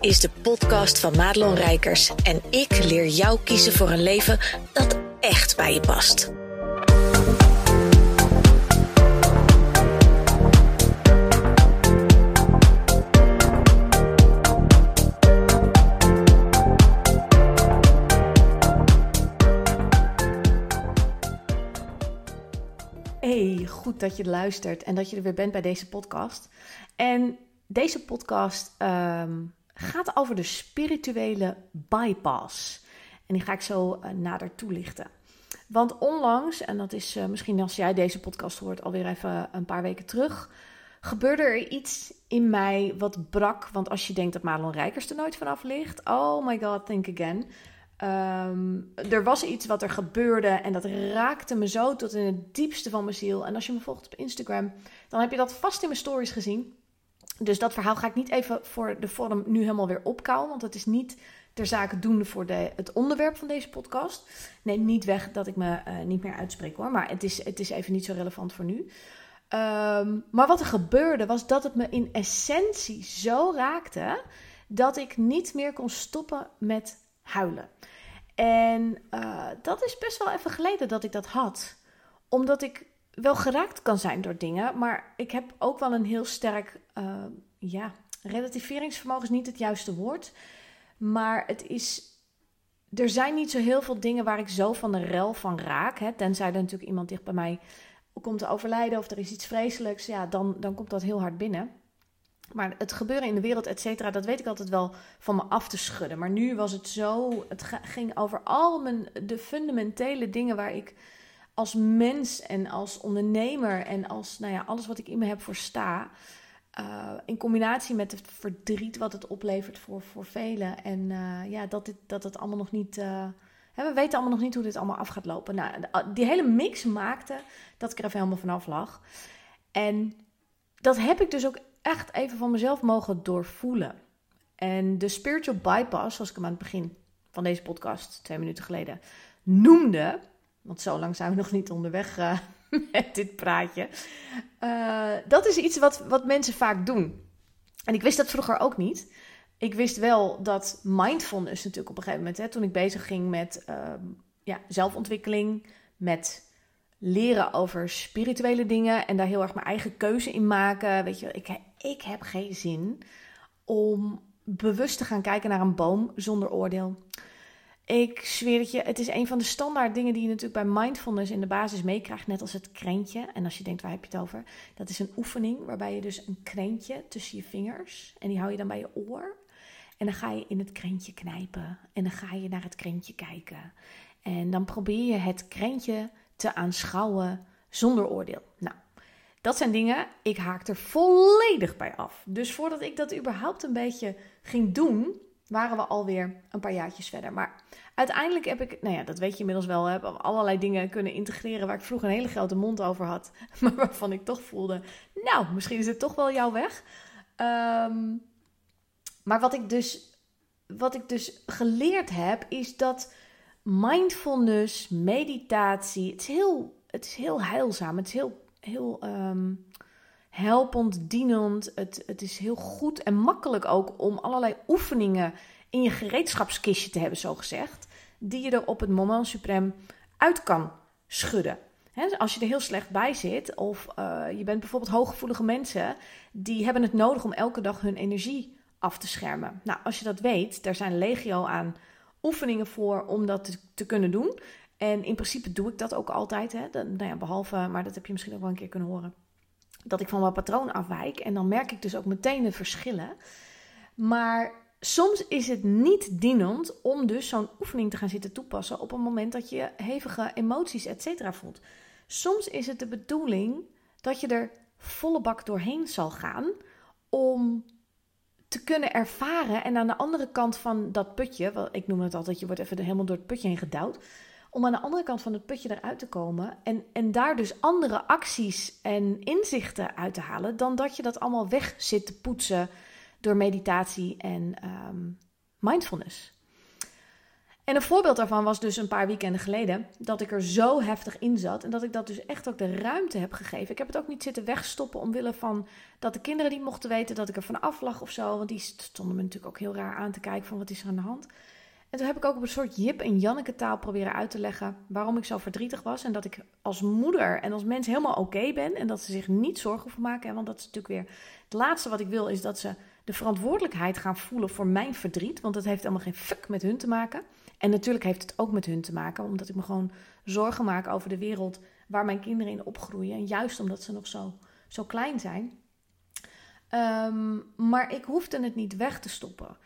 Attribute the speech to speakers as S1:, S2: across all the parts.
S1: is de podcast van Madelon Rijkers en ik leer jou kiezen voor een leven dat echt bij je past.
S2: Hey, goed dat je luistert en dat je er weer bent bij deze podcast. En deze podcast ehm, gaat over de spirituele bypass. En die ga ik zo uh, nader toelichten. Want onlangs, en dat is uh, misschien als jij deze podcast hoort alweer even een paar weken terug, gebeurde er iets in mij wat brak. Want als je denkt dat Madelon Rijkers er nooit vanaf ligt, oh my god, think again. Um, er was iets wat er gebeurde en dat raakte me zo tot in het diepste van mijn ziel. En als je me volgt op Instagram, dan heb je dat vast in mijn stories gezien. Dus dat verhaal ga ik niet even voor de vorm nu helemaal weer opkouwen, want het is niet ter zake doende voor de, het onderwerp van deze podcast. Neem niet weg dat ik me uh, niet meer uitspreek hoor, maar het is, het is even niet zo relevant voor nu. Um, maar wat er gebeurde was dat het me in essentie zo raakte dat ik niet meer kon stoppen met huilen. En uh, dat is best wel even geleden dat ik dat had. Omdat ik wel geraakt kan zijn door dingen, maar ik heb ook wel een heel sterk, uh, ja, relativeringsvermogen is niet het juiste woord. Maar het is, er zijn niet zo heel veel dingen waar ik zo van de rel van raak. Hè? Tenzij er natuurlijk iemand dicht bij mij komt te overlijden of er is iets vreselijks, ja, dan, dan komt dat heel hard binnen. Maar het gebeuren in de wereld, et cetera, dat weet ik altijd wel van me af te schudden. Maar nu was het zo, het ging over al mijn, de fundamentele dingen waar ik als mens en als ondernemer en als, nou ja, alles wat ik in me heb voor sta. Uh, in combinatie met het verdriet wat het oplevert voor, voor velen. En uh, ja, dat, dit, dat het allemaal nog niet. Uh, we weten allemaal nog niet hoe dit allemaal af gaat lopen. Nou, die hele mix maakte dat ik er even helemaal vanaf lag. En dat heb ik dus ook echt even van mezelf mogen doorvoelen. En de spiritual bypass, zoals ik hem aan het begin van deze podcast, twee minuten geleden, noemde. Want zo lang zijn we nog niet onderweg met dit praatje. Uh, dat is iets wat, wat mensen vaak doen. En ik wist dat vroeger ook niet. Ik wist wel dat mindfulness natuurlijk op een gegeven moment, hè, toen ik bezig ging met uh, ja, zelfontwikkeling, met leren over spirituele dingen en daar heel erg mijn eigen keuze in maken. Weet je, ik, ik heb geen zin om bewust te gaan kijken naar een boom zonder oordeel. Ik zweer het je, het is een van de standaard dingen die je natuurlijk bij mindfulness in de basis meekrijgt, net als het krentje. En als je denkt, waar heb je het over? Dat is een oefening waarbij je dus een krentje tussen je vingers en die hou je dan bij je oor. En dan ga je in het krentje knijpen en dan ga je naar het krentje kijken. En dan probeer je het krentje te aanschouwen zonder oordeel. Nou, dat zijn dingen, ik haak er volledig bij af. Dus voordat ik dat überhaupt een beetje ging doen, waren we alweer een paar jaartjes verder. Maar uiteindelijk heb ik, nou ja, dat weet je inmiddels wel, heb allerlei dingen kunnen integreren waar ik vroeger een hele grote mond over had, maar waarvan ik toch voelde, nou, misschien is het toch wel jouw weg. Um, maar wat ik dus, wat ik dus geleerd heb, is dat mindfulness, meditatie, het is heel, het is heel heilzaam, het is heel, heel um, helpend, dienend. Het, het is heel goed en makkelijk ook om allerlei oefeningen in je gereedschapskistje te hebben, zo gezegd, die je er op het moment suprem uit kan schudden. He, als je er heel slecht bij zit, of uh, je bent bijvoorbeeld hooggevoelige mensen, die hebben het nodig om elke dag hun energie af te schermen. Nou, als je dat weet, daar zijn legio aan oefeningen voor om dat te, kunnen doen. En in principe doe ik dat ook altijd. Hè? Nou ja, behalve, maar dat heb je misschien ook wel een keer kunnen horen. Dat ik van mijn patroon afwijk. En dan merk ik dus ook meteen de verschillen. Maar soms is het niet dienend om dus zo'n oefening te gaan zitten toepassen op een moment dat je hevige emoties, et cetera, voelt. Soms is het de bedoeling dat je er volle bak doorheen zal gaan om te kunnen ervaren. En aan de andere kant van dat putje, wel, ik noem het altijd, je wordt even helemaal door het putje heen gedouwd. Om aan de andere kant van het putje eruit te komen. En, en daar dus andere acties en inzichten uit te halen. Dan dat je dat allemaal weg zit te poetsen door meditatie en um, mindfulness. En een voorbeeld daarvan was dus een paar weekenden geleden dat ik er zo heftig in zat en dat ik dat dus echt ook de ruimte heb gegeven. Ik heb het ook niet zitten wegstoppen omwille van dat de kinderen niet mochten weten dat ik er van af lag of zo, want die stonden me natuurlijk ook heel raar aan te kijken van wat is er aan de hand. En toen heb ik ook op een soort Jip en Janneke taal proberen uit te leggen waarom ik zo verdrietig was. En dat ik als moeder en als mens helemaal oké ben. En dat ze zich niet zorgen hoeven maken. Want dat is natuurlijk weer het laatste wat ik wil, is dat ze de verantwoordelijkheid gaan voelen voor mijn verdriet. Want dat heeft helemaal geen fuck met hun te maken. En natuurlijk heeft het ook met hun te maken, omdat ik me gewoon zorgen maak over de wereld waar mijn kinderen in opgroeien. En juist omdat ze nog zo, zo klein zijn. Ehm, maar ik hoefde het niet weg te stoppen.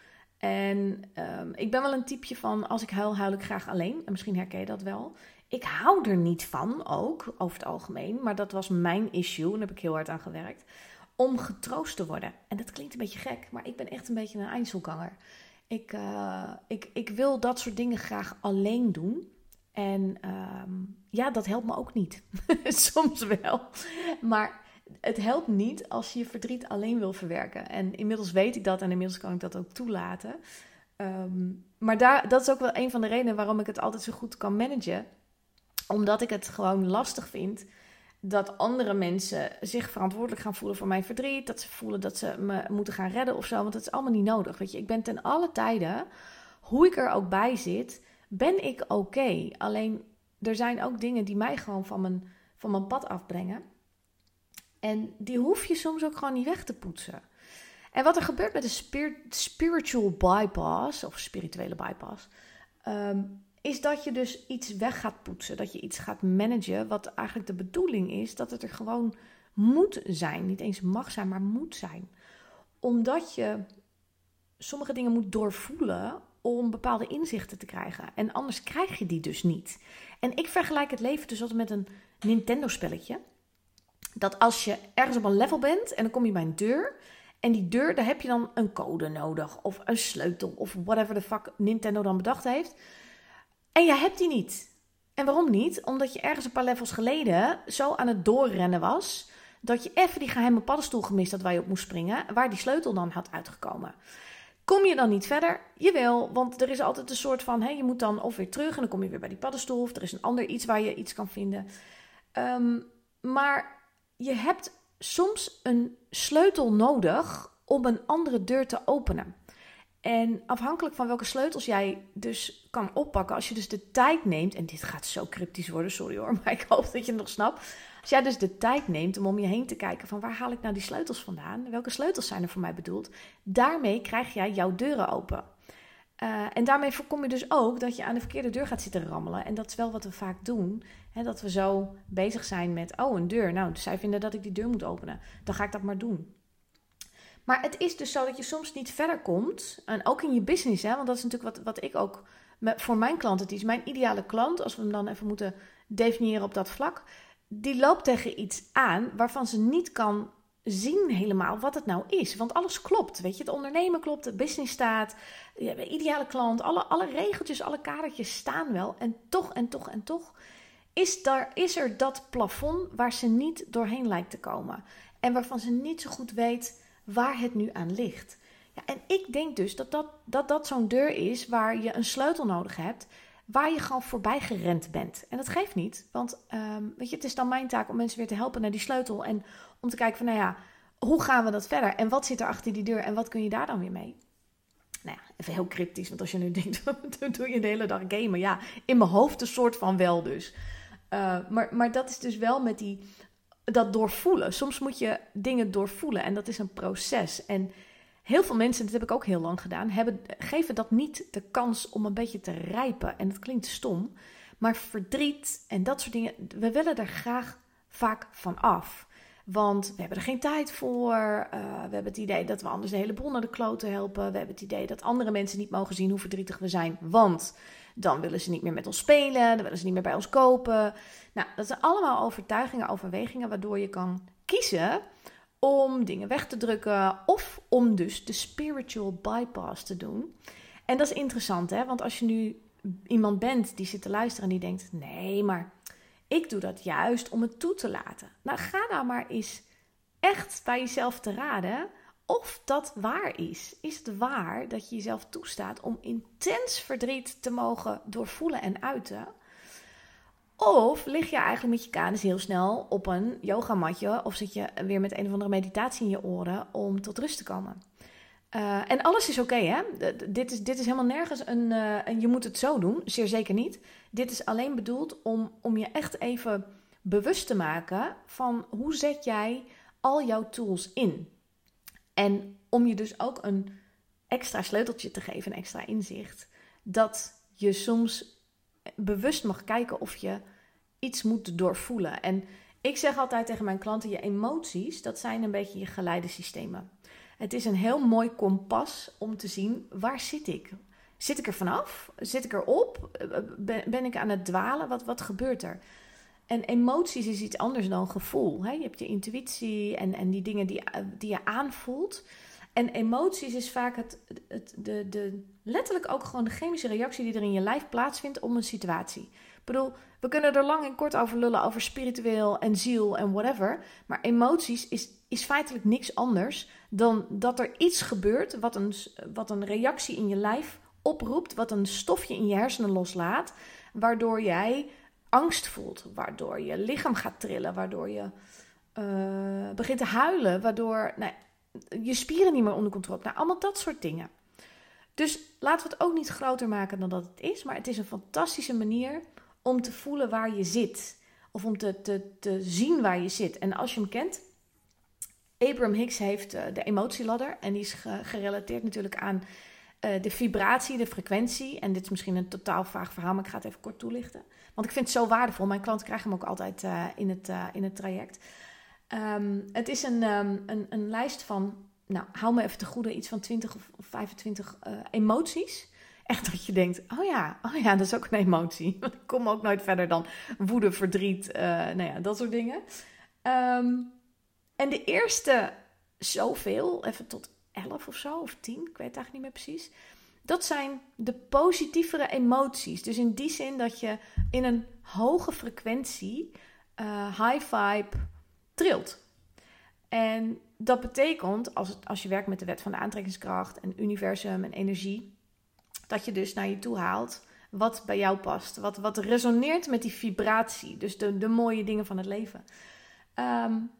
S2: En um, ik ben wel een typeje van als ik huil, huil ik graag alleen. En misschien herken je dat wel. Ik hou er niet van, ook over het algemeen. Maar dat was mijn issue en daar heb ik heel hard aan gewerkt. Om getroost te worden. En dat klinkt een beetje gek, maar ik ben echt een beetje een eindselganger. Ik, uh, ik, ik wil dat soort dingen graag alleen doen. En um, ja, dat helpt me ook niet. Soms wel. Maar het helpt niet als je je verdriet alleen wil verwerken. En inmiddels weet ik dat en inmiddels kan ik dat ook toelaten. Um, maar daar, dat is ook wel een van de redenen waarom ik het altijd zo goed kan managen. Omdat ik het gewoon lastig vind dat andere mensen zich verantwoordelijk gaan voelen voor mijn verdriet. Dat ze voelen dat ze me moeten gaan redden of zo. Want dat is allemaal niet nodig. Weet je, ik ben ten alle tijden, hoe ik er ook bij zit, ben ik oké. Alleen er zijn ook dingen die mij gewoon van mijn, van mijn pad afbrengen. En die hoef je soms ook gewoon niet weg te poetsen. En wat er gebeurt met een spiritual bypass, of spirituele bypass, um, is dat je dus iets weg gaat poetsen. Dat je iets gaat managen, wat eigenlijk de bedoeling is dat het er gewoon moet zijn. Niet eens mag zijn, maar moet zijn. Omdat je sommige dingen moet doorvoelen om bepaalde inzichten te krijgen. En anders krijg je die dus niet. En ik vergelijk het leven dus altijd met een Nintendo-spelletje dat als je ergens op een level bent en dan kom je bij een deur. En die deur, daar heb je dan een code nodig. Of een sleutel. Of whatever the fuck Nintendo dan bedacht heeft. En jij hebt die niet. En waarom niet? Omdat je ergens een paar levels geleden zo aan het doorrennen was. Dat je even die geheime paddenstoel gemist had waar je op moest springen. Waar die sleutel dan had uitgekomen. Kom je dan niet verder? Jawel, want er is altijd een soort van: hé, je moet dan of weer terug en dan kom je weer bij die paddenstoel. Of er is een ander iets waar je iets kan vinden. Um, maar je hebt soms een sleutel nodig om een andere deur te openen. En afhankelijk van welke sleutels jij dus kan oppakken, als je dus de tijd neemt, en dit gaat zo cryptisch worden, sorry hoor, maar ik hoop dat je het nog snapt. Als jij dus de tijd neemt om om je heen te kijken van waar haal ik nou die sleutels vandaan? Welke sleutels zijn er voor mij bedoeld? Daarmee krijg jij jouw deuren open. Uh, en daarmee voorkom je dus ook dat je aan de verkeerde deur gaat zitten rammelen. En dat is wel wat we vaak doen. Dat we zo bezig zijn met, oh, een deur. Nou, dus zij vinden dat ik die deur moet openen. Dan ga ik dat maar doen. Maar het is dus zo dat je soms niet verder komt. En ook in je business, hè, want dat is natuurlijk wat, wat ik ook voor mijn klanten, het is mijn ideale klant, als we hem dan even moeten definiëren op dat vlak. Die loopt tegen iets aan waarvan ze niet kan zien helemaal wat het nou is. Want alles klopt. Weet je, het ondernemen klopt, de business staat, de ideale klant, alle, alle regeltjes, alle kadertjes staan wel. En toch en toch en toch is, daar, is er dat plafond waar ze niet doorheen lijkt te komen. En waarvan ze niet zo goed weet waar het nu aan ligt. Ja, en ik denk dus dat dat, dat, dat zo'n deur is waar je een sleutel nodig hebt waar je gewoon voorbij gerend bent. En dat geeft niet, want um, weet je, het is dan mijn taak om mensen weer te helpen naar die sleutel en om te kijken van, nou ja, hoe gaan we dat verder? En wat zit er achter die deur en wat kun je daar dan weer mee? Nou ja, even heel cryptisch, want als je nu denkt, wat doe je de hele dag gamen? Ja, in mijn hoofd een soort van wel dus. Uh, maar, maar dat is dus wel met die, dat doorvoelen. Soms moet je dingen doorvoelen en dat is een proces. En heel veel mensen, dat heb ik ook heel lang gedaan, hebben, geven dat niet de kans om een beetje te rijpen. En dat klinkt stom, maar verdriet en dat soort dingen, we willen er graag vaak van af. Want we hebben er geen tijd voor. Uh, we hebben het idee dat we anders de hele boel naar de kloten helpen. We hebben het idee dat andere mensen niet mogen zien hoe verdrietig we zijn. Want dan willen ze niet meer met ons spelen. Dan willen ze niet meer bij ons kopen. Nou, dat zijn allemaal overtuigingen, overwegingen waardoor je kan kiezen om dingen weg te drukken of om dus de spiritual bypass te doen. En dat is interessant, hè? Want als je nu iemand bent die zit te luisteren en die denkt: nee, maar ik doe dat juist om het toe te laten. Nou, ga nou maar eens echt bij jezelf te raden of dat waar is. Is het waar dat je jezelf toestaat om intens verdriet te mogen doorvoelen en uiten? Of lig je eigenlijk met je kanus heel snel op een yogamatje of zit je weer met een of andere meditatie in je oren om tot rust te komen? Uh, en alles is oké, hè? dit, is, dit is helemaal nergens een, uh, een, je moet het zo doen, zeer zeker niet. Dit is alleen bedoeld om, om je echt even bewust te maken van hoe zet jij al jouw tools in. En om je dus ook een extra sleuteltje te geven, een extra inzicht, dat je soms bewust mag kijken of je iets moet doorvoelen. En ik zeg altijd tegen mijn klanten: je emoties, dat zijn een beetje je geleidesystemen. Het is een heel mooi kompas om te zien waar zit ik. Zit ik er vanaf? Zit ik erop? Ben, ben ik aan het dwalen? Wat, wat gebeurt er? En emoties is iets anders dan gevoel. Hè? Je hebt je intuïtie en, en die dingen die, die je aanvoelt. En emoties is vaak het, het, de, de, letterlijk ook gewoon de chemische reactie die er in je lijf plaatsvindt om een situatie. Ik bedoel, we kunnen er lang en kort over lullen, over spiritueel en ziel en whatever. Maar emoties is, is feitelijk niks anders dan dat er iets gebeurt wat een, wat een reactie in je lijf oproept, wat een stofje in je hersenen loslaat, waardoor jij angst voelt, waardoor je lichaam gaat trillen, waardoor je uh, begint te huilen, waardoor nou, je spieren niet meer onder controle hebt. Nou, allemaal dat soort dingen. Dus laten we het ook niet groter maken dan dat het is, maar het is een fantastische manier om te voelen waar je zit. Of om te, te, te zien waar je zit. En als je hem kent, Abraham Hicks heeft uh, de emotieladder. En die is gerelateerd natuurlijk aan uh, de vibratie, de frequentie. En dit is misschien een totaal vaag verhaal, maar ik ga het even kort toelichten. Want ik vind het zo waardevol. Mijn klanten krijgen hem ook altijd uh, in, het, in het traject. Um, het is een, um, een, een lijst van, nou, hou me even te goede, iets van 20 of 25 emoties. Echt dat je denkt, oh ja, oh ja, dat is ook een emotie. ik kom ook nooit verder dan woede, verdriet, nou ja, dat soort dingen. Um, en de eerste zoveel, even tot 11 of zo, of 10, ik weet het eigenlijk niet meer precies. Dat zijn de positievere emoties. Dus in die zin dat je in een hoge frequentie, uh, high vibe, trilt. En dat betekent, als, als je werkt met de wet van de aantrekkingskracht en universum en energie, dat je dus naar je toe haalt wat bij jou past. Wat, wat resoneert met die vibratie. Dus de, de mooie dingen van het leven. Um,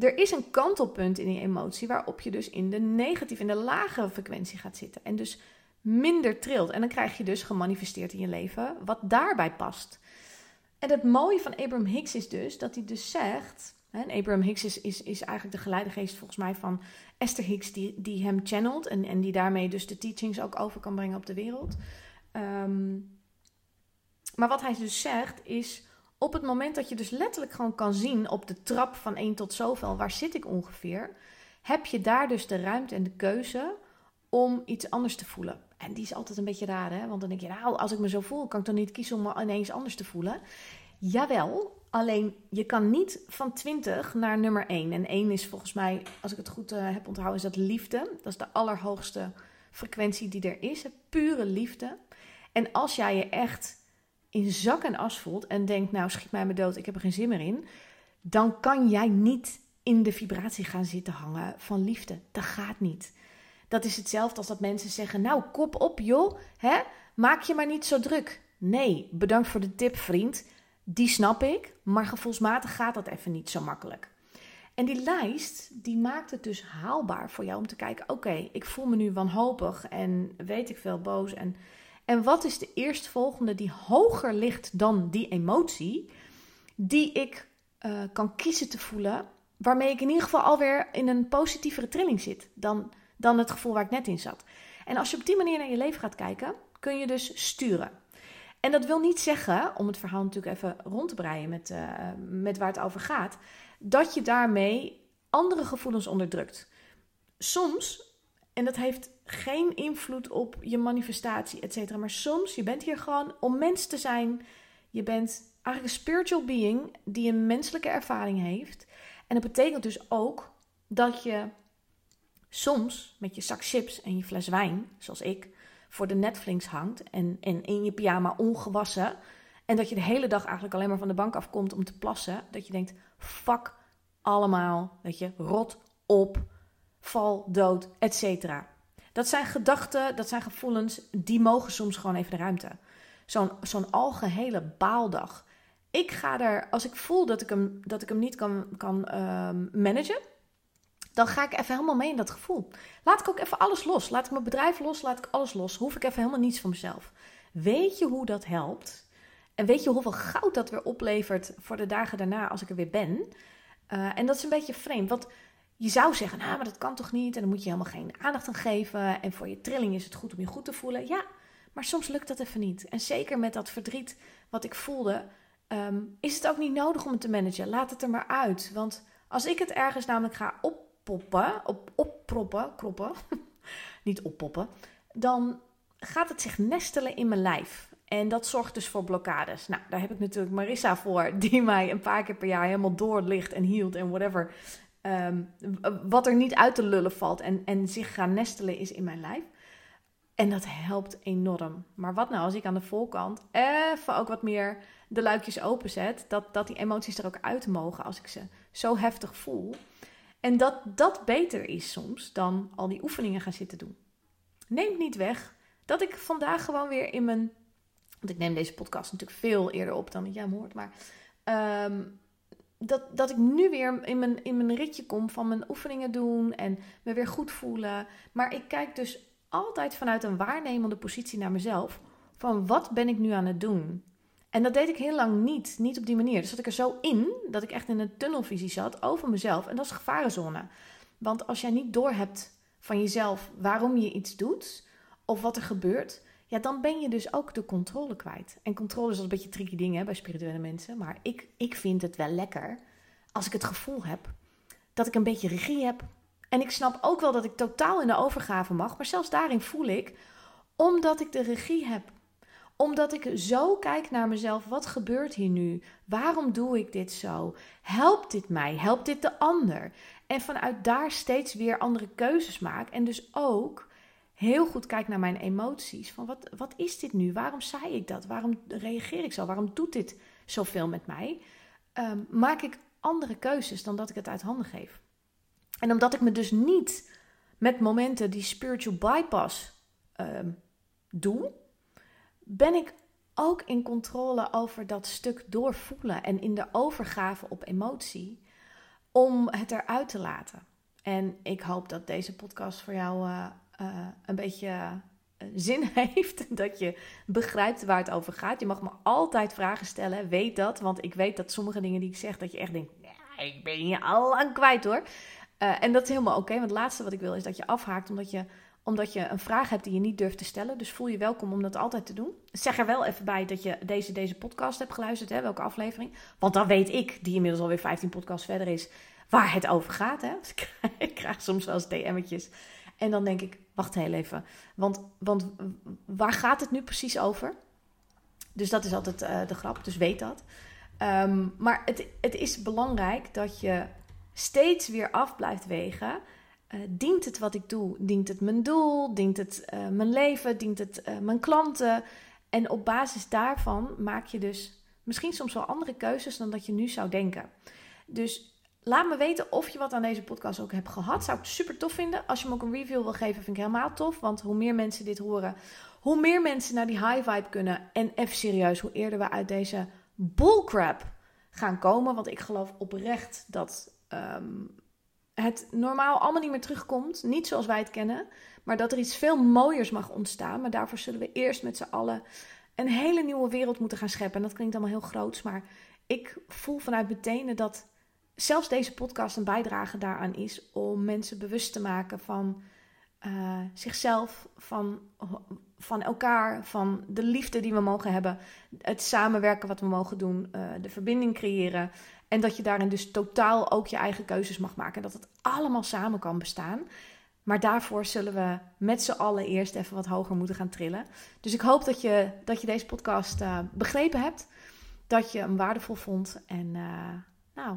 S2: er is een kantelpunt in die emotie waarop je dus in de negatieve, in de lagere frequentie gaat zitten. En dus minder trilt. En dan krijg je dus gemanifesteerd in je leven wat daarbij past. En het mooie van Abraham Hicks is dus dat hij dus zegt. En Abraham Hicks is, is, is eigenlijk de geleidegeest volgens mij van Esther Hicks, die, die hem channelt en, en die daarmee dus de teachings ook over kan brengen op de wereld. Um, maar wat hij dus zegt is op het moment dat je dus letterlijk gewoon kan zien op de trap van 1 tot zoveel, waar zit ik ongeveer, heb je daar dus de ruimte en de keuze om iets anders te voelen. En die is altijd een beetje raar, hè? Want dan denk je, nou, als ik me zo voel, kan ik dan niet kiezen om me ineens anders te voelen? Jawel, alleen je kan niet van 20 naar nummer 1. En 1 is volgens mij, als ik het goed uh, heb onthouden, is dat liefde. Dat is de allerhoogste frequentie die er is, pure liefde. En als jij je echt in zak en as voelt en denkt, nou schiet mij me dood, ik heb er geen zin meer in, dan kan jij niet in de vibratie gaan zitten hangen van liefde. Dat gaat niet. Dat is hetzelfde als dat mensen zeggen, nou kop op joh, hè? maak je maar niet zo druk. Nee, bedankt voor de tip vriend, die snap ik, maar gevoelsmatig gaat dat even niet zo makkelijk. En die lijst, die maakt het dus haalbaar voor jou om te kijken: oké, ik voel me nu wanhopig en weet ik veel boos. En en wat is de eerstvolgende die hoger ligt dan die emotie, die ik uh, kan kiezen te voelen, waarmee ik in ieder geval alweer in een positievere trilling zit dan, dan het gevoel waar ik net in zat. En als je op die manier naar je leven gaat kijken, kun je dus sturen. En dat wil niet zeggen, om het verhaal natuurlijk even rond te breien met, uh, met waar het over gaat, dat je daarmee andere gevoelens onderdrukt. Soms, en dat heeft geen invloed op je manifestatie, et cetera. Maar soms, je bent hier gewoon om mens te zijn. Je bent eigenlijk een spiritual being die een menselijke ervaring heeft. En dat betekent dus ook dat je soms met je zak chips en je fles wijn, zoals ik, voor de Netflix hangt en, en in je pyjama ongewassen. En dat je de hele dag eigenlijk alleen maar van de bank afkomt om te plassen. Dat je denkt, fuck allemaal, weet je, rot op val, dood, etc. Dat zijn gedachten, dat zijn gevoelens, die mogen soms gewoon even de ruimte. Zo'n zo'n algehele baaldag. Ik ga er, als ik voel dat ik hem, dat ik hem niet kan, kan ehm, managen, dan ga ik even helemaal mee in dat gevoel. Laat ik ook even alles los. Laat ik mijn bedrijf los, laat ik alles los. Hoef ik even helemaal niets van mezelf. Weet je hoe dat helpt? En weet je hoeveel goud dat weer oplevert voor de dagen daarna als ik er weer ben? Uh, en dat is een beetje vreemd, want je zou zeggen, nou, maar dat kan toch niet? En dan moet je helemaal geen aandacht aan geven. En voor je trilling is het goed om je goed te voelen. Ja, maar soms lukt dat even niet. En zeker met dat verdriet wat ik voelde, um, is het ook niet nodig om het te managen. Laat het er maar uit. Want als ik het ergens namelijk ga oppoppen, op, opproppen, kroppen, niet oppoppen, dan gaat het zich nestelen in mijn lijf. En dat zorgt dus voor blokkades. Nou, daar heb ik natuurlijk Marissa voor, die mij een paar keer per jaar helemaal doorlicht en hield en whatever. Um, wat er niet uit te lullen valt en, en zich gaan nestelen is in mijn lijf. En dat helpt enorm. Maar wat nou als ik aan de voorkant even ook wat meer de luikjes openzet, dat, dat die emoties er ook uit mogen als ik ze zo heftig voel. En dat dat beter is soms dan al die oefeningen gaan zitten doen. Neemt niet weg dat ik vandaag gewoon weer in mijn. Want ik neem deze podcast natuurlijk veel eerder op dan dat jij hoort. Maar um, dat, dat ik nu weer in mijn, in mijn ritje kom van mijn oefeningen doen en me weer goed voelen. Maar ik kijk dus altijd vanuit een waarnemende positie naar mezelf. Van wat ben ik nu aan het doen? En dat deed ik heel lang niet, niet op die manier. Dus zat ik er zo in dat ik echt in een tunnelvisie zat over mezelf. En dat is gevarenzone. Want als jij niet doorhebt van jezelf waarom je iets doet of wat er gebeurt, ja, dan ben je dus ook de controle kwijt. En controle is een beetje tricky ding hè, bij spirituele mensen. Maar ik, ik vind het wel lekker als ik het gevoel heb dat ik een beetje regie heb. En ik snap ook wel dat ik totaal in de overgave mag. Maar zelfs daarin voel ik, omdat ik de regie heb. Omdat ik zo kijk naar mezelf, wat gebeurt hier nu? Waarom doe ik dit zo? Helpt dit mij? Helpt dit de ander? En vanuit daar steeds weer andere keuzes maak. En dus ook heel goed kijk naar mijn emoties. Van wat, wat is dit nu? Waarom zei ik dat? Waarom reageer ik zo? Waarom doet dit zoveel met mij? Ehm, maak ik andere keuzes dan dat ik het uit handen geef. En omdat ik me dus niet met momenten die spiritual bypass ehm, doe, ben ik ook in controle over dat stuk doorvoelen en in de overgave op emotie om het eruit te laten. En ik hoop dat deze podcast voor jou uh, uh, een beetje uh, zin heeft. Dat je begrijpt waar het over gaat. Je mag me altijd vragen stellen. Weet dat. Want ik weet dat sommige dingen die ik zeg, dat je echt denkt. Ik ben je al lang kwijt hoor. Uh, en dat is helemaal oké. want het laatste wat ik wil is dat je afhaakt omdat je, omdat je een vraag hebt die je niet durft te stellen. Dus voel je welkom om dat altijd te doen. Zeg er wel even bij dat je deze, deze podcast hebt geluisterd. Hè, welke aflevering. Want dan weet ik, die inmiddels alweer 15 podcasts verder is, waar het over gaat. Hè. Ik, krijg, ik krijg soms wel eens DM'tjes en dan denk ik, wacht heel even. Want, want waar gaat het nu precies over? Dus dat is altijd uh, de grap, dus weet dat. Um, maar het, het is belangrijk dat je steeds weer af blijft wegen. Uh, dient het wat ik doe? Dient het mijn doel? Dient het uh, mijn leven? Dient het mijn klanten? En op basis daarvan maak je dus misschien soms wel andere keuzes dan dat je nu zou denken. Dus Laat me weten of je wat aan deze podcast ook hebt gehad. Zou ik super tof vinden. Als je me ook een review wil geven, vind ik helemaal tof. Want hoe meer mensen dit horen, hoe meer mensen naar die high vibe kunnen. En even serieus, hoe eerder we uit deze bullcrap gaan komen. Want ik geloof oprecht dat um, het normaal allemaal niet meer terugkomt. Niet zoals wij het kennen. Maar dat er iets veel mooiers mag ontstaan. Maar daarvoor zullen we eerst met z'n allen een hele nieuwe wereld moeten gaan scheppen. En dat klinkt allemaal heel groots. Maar ik voel vanuit mijn tenen dat zelfs deze podcast een bijdrage daaraan is om mensen bewust te maken van uh, zichzelf, van, van elkaar, van de liefde die we mogen hebben, het samenwerken wat we mogen doen, uh, de verbinding creëren. En dat je daarin dus totaal ook je eigen keuzes mag maken. En dat het allemaal samen kan bestaan. Maar daarvoor zullen we met z'n allen eerst even wat hoger moeten gaan trillen. Dus ik hoop dat je, dat je deze podcast uh, begrepen hebt. Dat je hem waardevol vond. En nou,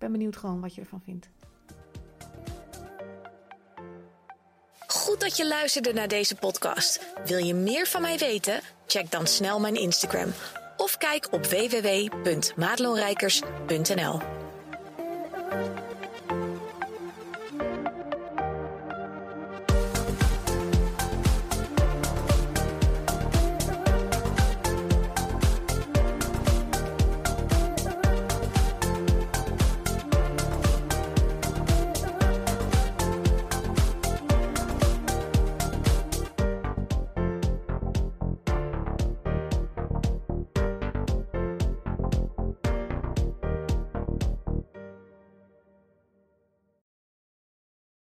S2: ben benieuwd gewoon wat je ervan vindt.
S1: Goed dat je luisterde naar deze podcast. Wil je meer van mij weten? Check dan snel mijn Instagram of kijk op www.maatloonrijkers.nl.